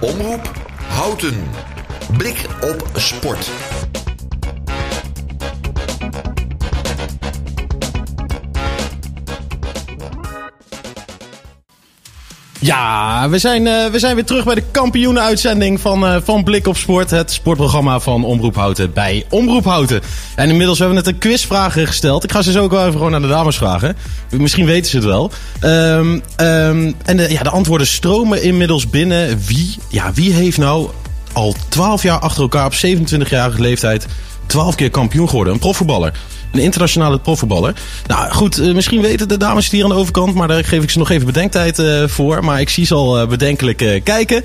Omroep Houten. Blik op sport. Ja, we zijn, uh, we zijn weer terug bij de kampioenenuitzending van, uh, van Blik op Sport. Het sportprogramma van Omroep Houten bij Omroep Houten. En inmiddels hebben we net een quizvragen gesteld. Ik ga ze zo ook wel even gewoon aan de dames vragen. Misschien weten ze het wel. Um, um, en de, ja, de antwoorden stromen inmiddels binnen. Wie, ja, wie heeft nou al 12 jaar achter elkaar op 27-jarige leeftijd 12 keer kampioen geworden? Een profvoetballer. Een internationale profvoetballer. Nou goed, uh, misschien weten de dames hier aan de overkant. Maar daar geef ik ze nog even bedenktijd uh, voor. Maar ik zie ze al uh, bedenkelijk kijken.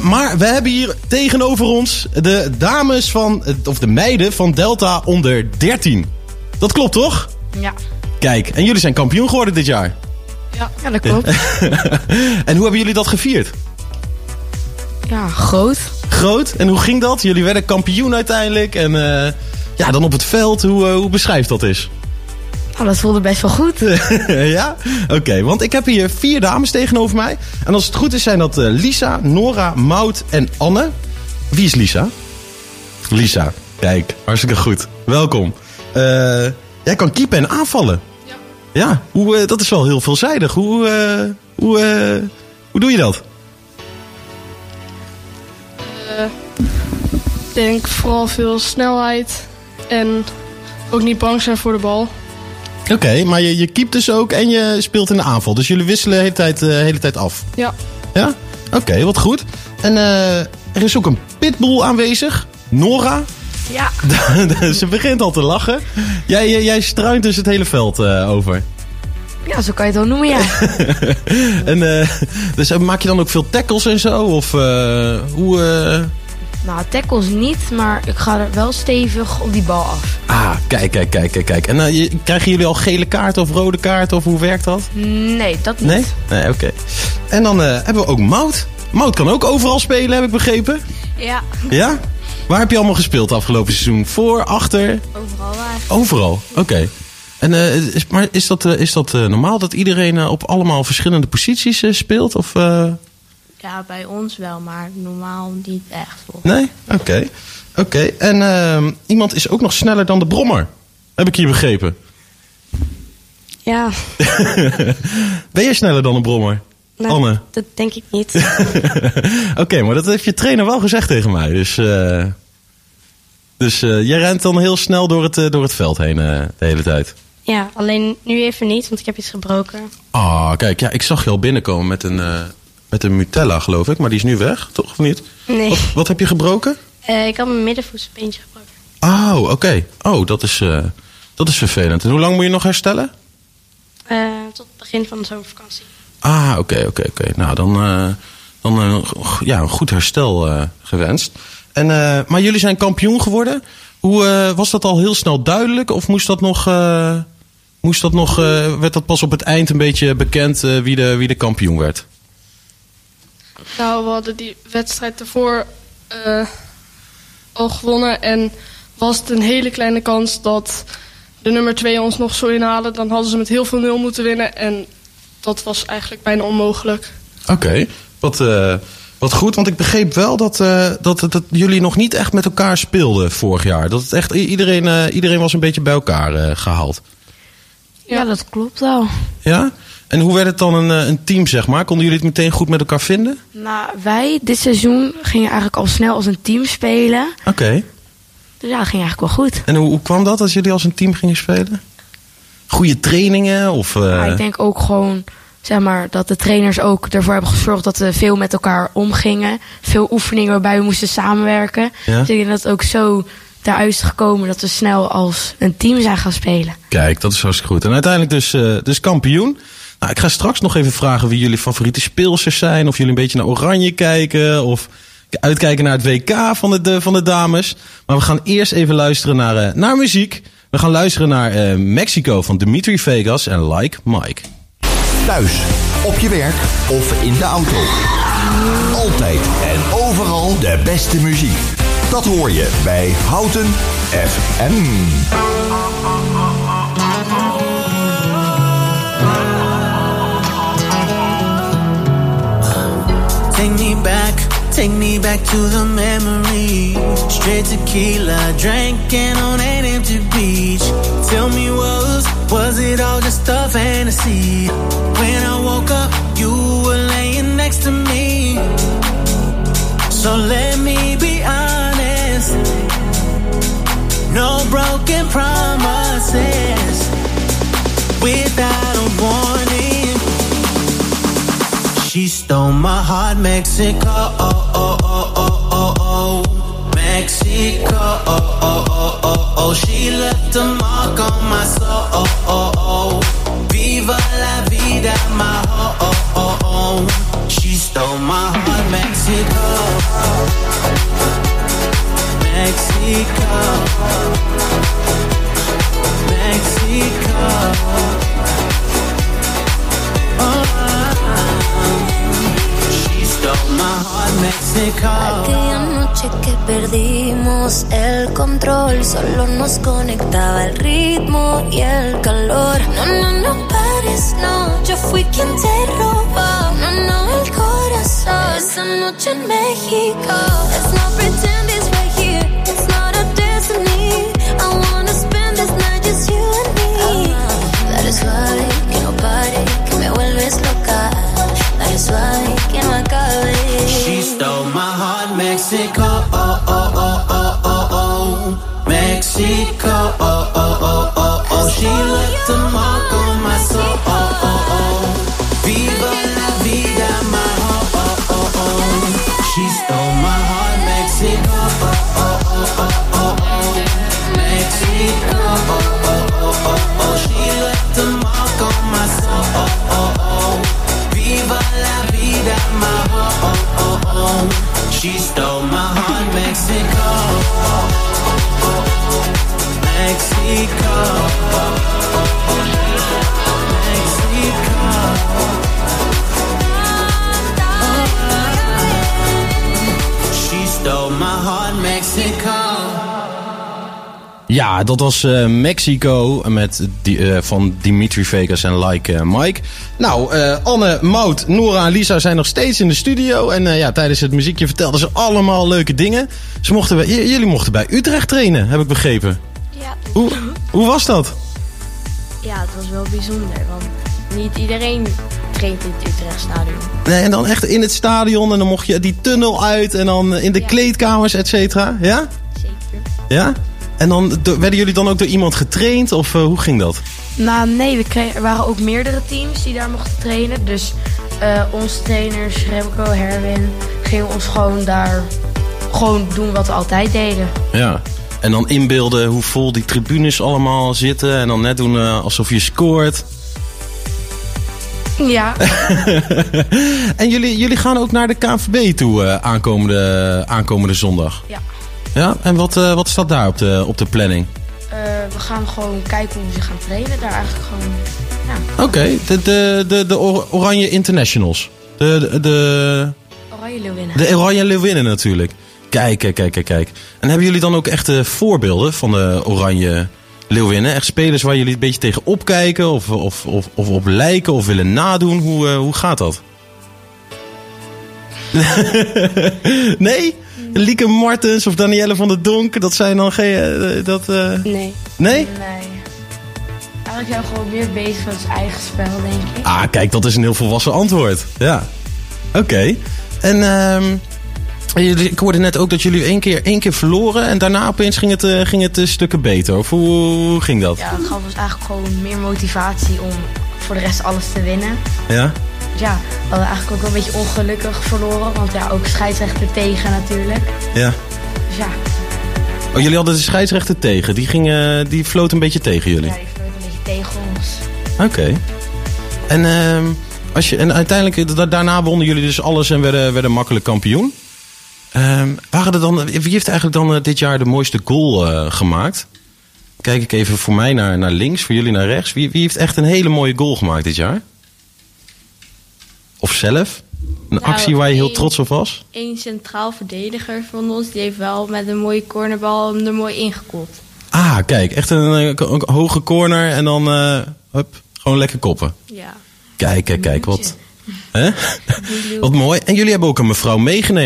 maar we hebben hier tegenover ons de dames van, of de meiden van Delta onder 13. Dat klopt toch? Ja. Kijk, en jullie zijn kampioen geworden dit jaar. Ja, ja dat klopt. en hoe hebben jullie dat gevierd? Ja, groot. Groot? En hoe ging dat? Jullie werden kampioen uiteindelijk. En ja, dan op het veld, hoe, uh, hoe beschrijft dat is? Oh, dat voelde best wel goed. ja? Oké, okay, want ik heb hier vier dames tegenover mij. En als het goed is zijn dat uh, Lisa, Nora, Maud en Anne. Wie is Lisa? Lisa, kijk, hartstikke goed. Welkom. Uh, jij kan keepen en aanvallen. Ja. Ja, hoe, dat is wel heel veelzijdig. Hoe, hoe, hoe doe je dat? Ik denk vooral veel snelheid. En ook niet bang zijn voor de bal. Oké, okay, maar je, je keept dus ook en je speelt in de aanval. Dus jullie wisselen de hele tijd, uh, hele tijd af? Ja. Ja? Oké, okay, wat goed. En uh, er is ook een pitbull aanwezig. Nora. Ja. Ze begint al te lachen. Jij, jij struint dus het hele veld uh, over. Ja, zo kan je het wel noemen, ja. en dus maak je dan ook veel tackles en zo? Of hoe... Nou, tackles niet, maar ik ga er wel stevig op die bal af. Ah, kijk, kijk, kijk, kijk. kijk. En uh, krijgen jullie al gele kaart of rode kaart of hoe werkt dat? Nee, dat niet. Nee? Nee, oké. Okay. En dan uh, hebben we ook Mout. Mout kan ook overal spelen, heb ik begrepen. Ja. Ja? Waar heb je allemaal gespeeld afgelopen seizoen? Voor, achter? Overal eigenlijk. Overal, oké. Okay. En uh, is, maar is dat, is dat normaal dat iedereen op allemaal verschillende posities speelt? Of... Ja, bij ons wel, maar normaal niet echt. Volgens. Nee? Oké. Okay. Oké. Okay. En uh, iemand is ook nog sneller dan de brommer. Heb ik hier begrepen. Ja. ben je sneller dan een brommer? Nou, Anne? Dat denk ik niet. Oké, okay, maar dat heeft je trainer wel gezegd tegen mij. Dus, uh, dus uh, jij rent dan heel snel door het, uh, door het veld heen de hele tijd. Ja, alleen nu even niet, want ik heb iets gebroken. Ah, oh, kijk, ja, ik zag je al binnenkomen met een met een Mutella, geloof ik. Maar die is nu weg, toch? Of niet? Nee. Wat, wat heb je gebroken? Uh, ik had mijn middenvoetsbeentje gebroken. Oh, oké. Okay. Oh, dat is, uh, dat is vervelend. En hoe lang moet je nog herstellen? Uh, tot het begin van de zomervakantie. Ah, oké, okay, oké, okay, oké. Nou, dan, dan ja, een goed herstel gewenst. En, maar jullie zijn kampioen geworden. Hoe, was dat al heel snel duidelijk? Of moest dat nog... Moest dat nog, werd dat pas op het eind een beetje bekend wie, de, wie de kampioen werd? Nou, we hadden die wedstrijd ervoor uh, al gewonnen. En was het een hele kleine kans dat de nummer 2 ons nog zou inhalen. Dan hadden ze met heel veel nul moeten winnen. En dat was eigenlijk bijna onmogelijk. Oké, okay. wat, uh, wat goed. Want ik begreep wel dat, uh, dat, dat, dat, jullie nog niet echt met elkaar speelden vorig jaar. Dat het echt iedereen, iedereen was een beetje bij elkaar gehaald. Ja. ja, dat klopt wel. Ja? En hoe werd het dan een, een team, zeg maar? Konden jullie het meteen goed met elkaar vinden? Nou, wij dit seizoen gingen eigenlijk al snel als een team spelen. Oké. Okay. Dus ja, dat ging eigenlijk wel goed. En hoe, hoe, kwam dat als jullie als een team gingen spelen? Goede trainingen? Of, uh... ja, ik denk ook gewoon, zeg maar, dat de trainers ook ervoor hebben gezorgd dat we veel met elkaar omgingen. Veel oefeningen waarbij we moesten samenwerken. Ja? Dus ik denk dat het ook zo daaruit is gekomen dat we snel als een team zijn gaan spelen. Kijk, dat is hartstikke goed. En uiteindelijk dus, uh, dus kampioen. Nou, ik ga straks nog even vragen wie jullie favoriete speelsters zijn. Of jullie een beetje naar Oranje kijken. Of uitkijken naar het WK van de, van de dames. Maar we gaan eerst even luisteren naar, uh, naar muziek. We gaan luisteren naar uh, Mexico van Dimitri Vegas en Like Mike. Thuis, op je werk of in de auto. Altijd en overal de beste muziek. Dat hoor je bij Houten FM. Take me back to the memory. Straight tequila, drinking on an empty beach. Tell me, was was it all just a fantasy? When I woke up, you were laying next to me. So let stole my heart, Mexico. Oh, oh, oh, oh, oh, oh. Mexico. Oh, oh, oh, oh, oh. She left a mark on my soul. Oh, oh, oh. Solo nos conectaba el ritmo y el calor. No, no, no pares, no, yo fui quien te robó. No, no, el corazón. Esa noche en México. Let's not pretend it's right here, it's not a destiny. I wanna spend this night just you and me. Dale suave, que no pare, que me vuelves loca. Dale suave, que no acabe. She stole my heart, Mexico. Oh, oh, oh. Mexico. Oh, oh, oh, oh, oh. She left a mark on my soul. Oh, oh, oh. Viva la vida, my oh, oh, oh, oh. She stole my heart, Mexico. Oh, oh, oh, oh, oh, oh. Mexico. Oh, oh, oh, oh, oh. She left a mark on my soul. Oh, oh, oh. Viva la vida, my oh, oh, oh, oh. She stole my heart, Mexico. Ja, dat was eh, Mexico met die, eh, van Dimitri Vegas en Like eh, Mike. Nou, Anne, Mout, Nora en Lisa zijn nog steeds in de studio. En ja, tijdens het muziekje vertelden ze allemaal leuke dingen. Ze mochten jullie mochten bij Utrecht trainen, heb ik begrepen. Hoe, hoe was dat? ja, het was wel bijzonder. Want niet iedereen traint in het Utrechtstadion. Nee, en dan echt in het stadion en dan mocht je die tunnel uit en dan in de Ja. kleedkamers, et cetera. Ja? Zeker. Ja? En dan werden jullie dan ook door iemand getraind of eh, hoe ging dat? Nou, nee, we kregen, er waren ook meerdere teams die daar mochten trainen. Dus eh, onze trainers, Remco, Herwin, gingen ons gewoon daar gewoon doen wat we altijd deden. Ja. En dan inbeelden hoe vol die tribunes allemaal zitten. En dan net doen eh, alsof je scoort. Ja, En jullie, jullie gaan ook naar de KNVB toe eh, aankomende, aankomende zondag. ja. Ja? En wat, eh, wat staat daar op de, op de planning? We gaan gewoon kijken hoe ze gaan trainen. Daar eigenlijk gewoon, ja, Oké, de, de, de, de Or- Oranje Internationals. De, de, de, oranje leeuwinnen. de Oranje Leeuwinnen natuurlijk. Kijk, kijk, kijk, kijk. En hebben jullie dan ook echte voorbeelden van de Oranje Leeuwinnen? Echt spelers waar jullie een beetje tegen opkijken of, of, of, of op lijken of willen nadoen? Hoe, eh, hoe gaat dat? nee? Lieke Martens of Danielle van der Donk, dat zijn dan geen... eh, dat, eh, Nee. Nee? Nee. Eigenlijk zijn we gewoon meer bezig met ons eigen spel, denk ik. Ah, kijk, dat is een heel volwassen antwoord. Ja. Oké. En ehm, ik hoorde net ook dat jullie één keer, één keer verloren en daarna opeens ging het, eh, ging het eh, stukken beter. Of hoe, ging dat? Ja, het gaf ons eigenlijk gewoon meer motivatie om voor de rest alles te winnen. Ja? Ja, we hadden eigenlijk ook wel een beetje ongelukkig verloren. Want ja, ook scheidsrechter tegen natuurlijk. Ja. Dus ja, Oh, jullie hadden de scheidsrechter tegen. Die, ging, die floot een beetje tegen jullie. ja die vloot een beetje tegen ons. Oké. En, ehm, als je, en uiteindelijk, da- daarna wonnen jullie dus alles en werden, werden makkelijk kampioen. Ehm, waren er dan, wie heeft eigenlijk dan eh, dit jaar de mooiste goal eh, gemaakt? Kijk ik even voor mij naar, naar links, voor jullie naar rechts. Wie, wie heeft echt een hele mooie goal gemaakt dit jaar? Of zelf? Een Nou, actie waar je heel trots op was? Eén centraal verdediger van ons, die heeft wel met een mooie cornerbal hem er mooi ingekopt. Ah, kijk, echt een, eh, een hoge corner en dan eh, hup, gewoon lekker koppen. Ja. Kijk, kijk, kijk, wat, Hè? Wat mooi. En jullie hebben ook een mevrouw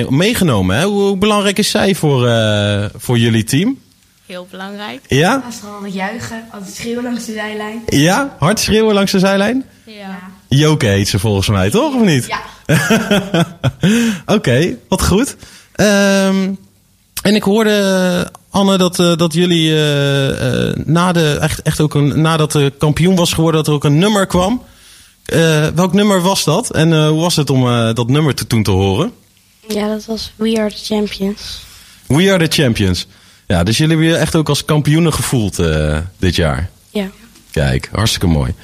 meegenomen. Hè? Hoe, hoe belangrijk is zij voor, eh, voor jullie team? Heel belangrijk. Ja? Naast al het juichen, altijd schreeuwen langs de zijlijn. Ja? Hard schreeuwen langs de zijlijn? Ja. Joke heet ze volgens mij, toch? Of niet? Ja. Oké, wat goed. Ehm, en ik hoorde, Anne, dat, eh, dat jullie eh, eh, na de, echt, echt ook een, nadat de kampioen was geworden, dat er ook een nummer kwam. Eh, welk nummer was dat? En eh, hoe was het om eh, dat nummer te, toen te horen? Ja, dat was We Are The Champions. We are the champions. Ja, dus jullie hebben je echt ook als kampioenen gevoeld eh, dit jaar. Ja. Kijk, hartstikke mooi.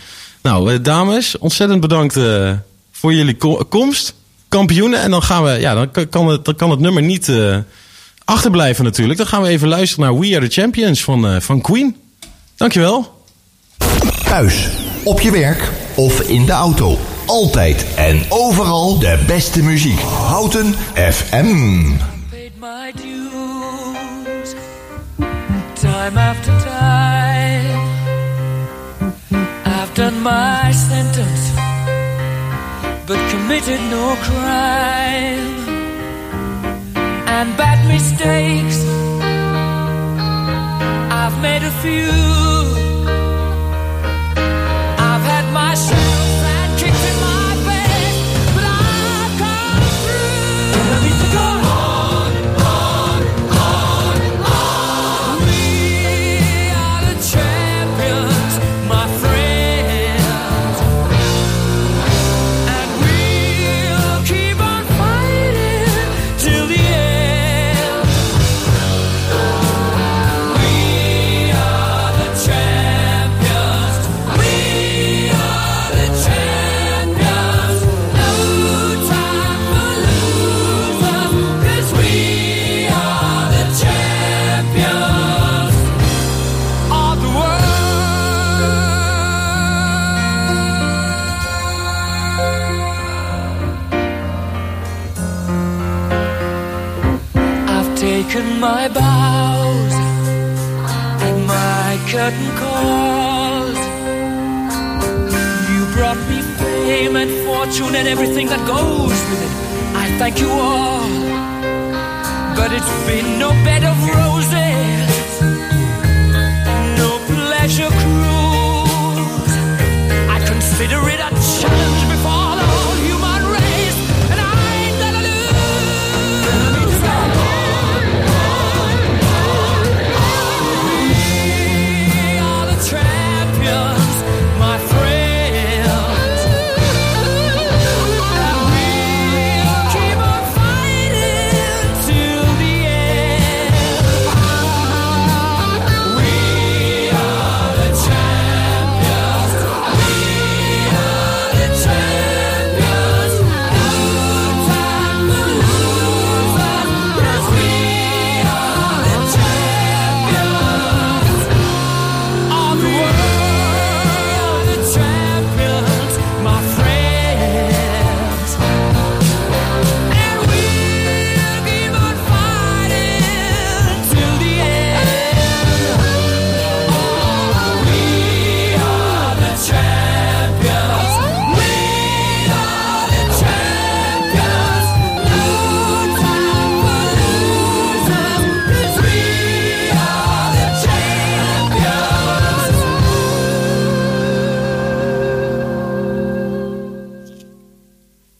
Nou, dames, ontzettend bedankt eh, voor jullie ko- komst. Kampioenen. En dan gaan we, ja, dan kan- het, dan kan het nummer niet eh, achterblijven natuurlijk. Dan gaan we even luisteren naar We Are The Champions van, eh, van Queen. Dankjewel. Thuis, op je werk of in de auto. Altijd en overal de beste muziek. Houten FM. dues time after time. I've done my sentence, but committed no crime. And bad mistakes, I've made a few. Taken my bows and my curtain calls. You brought me fame and fortune and everything that goes with it. I thank you all, but it's been no bed of roses, no pleasure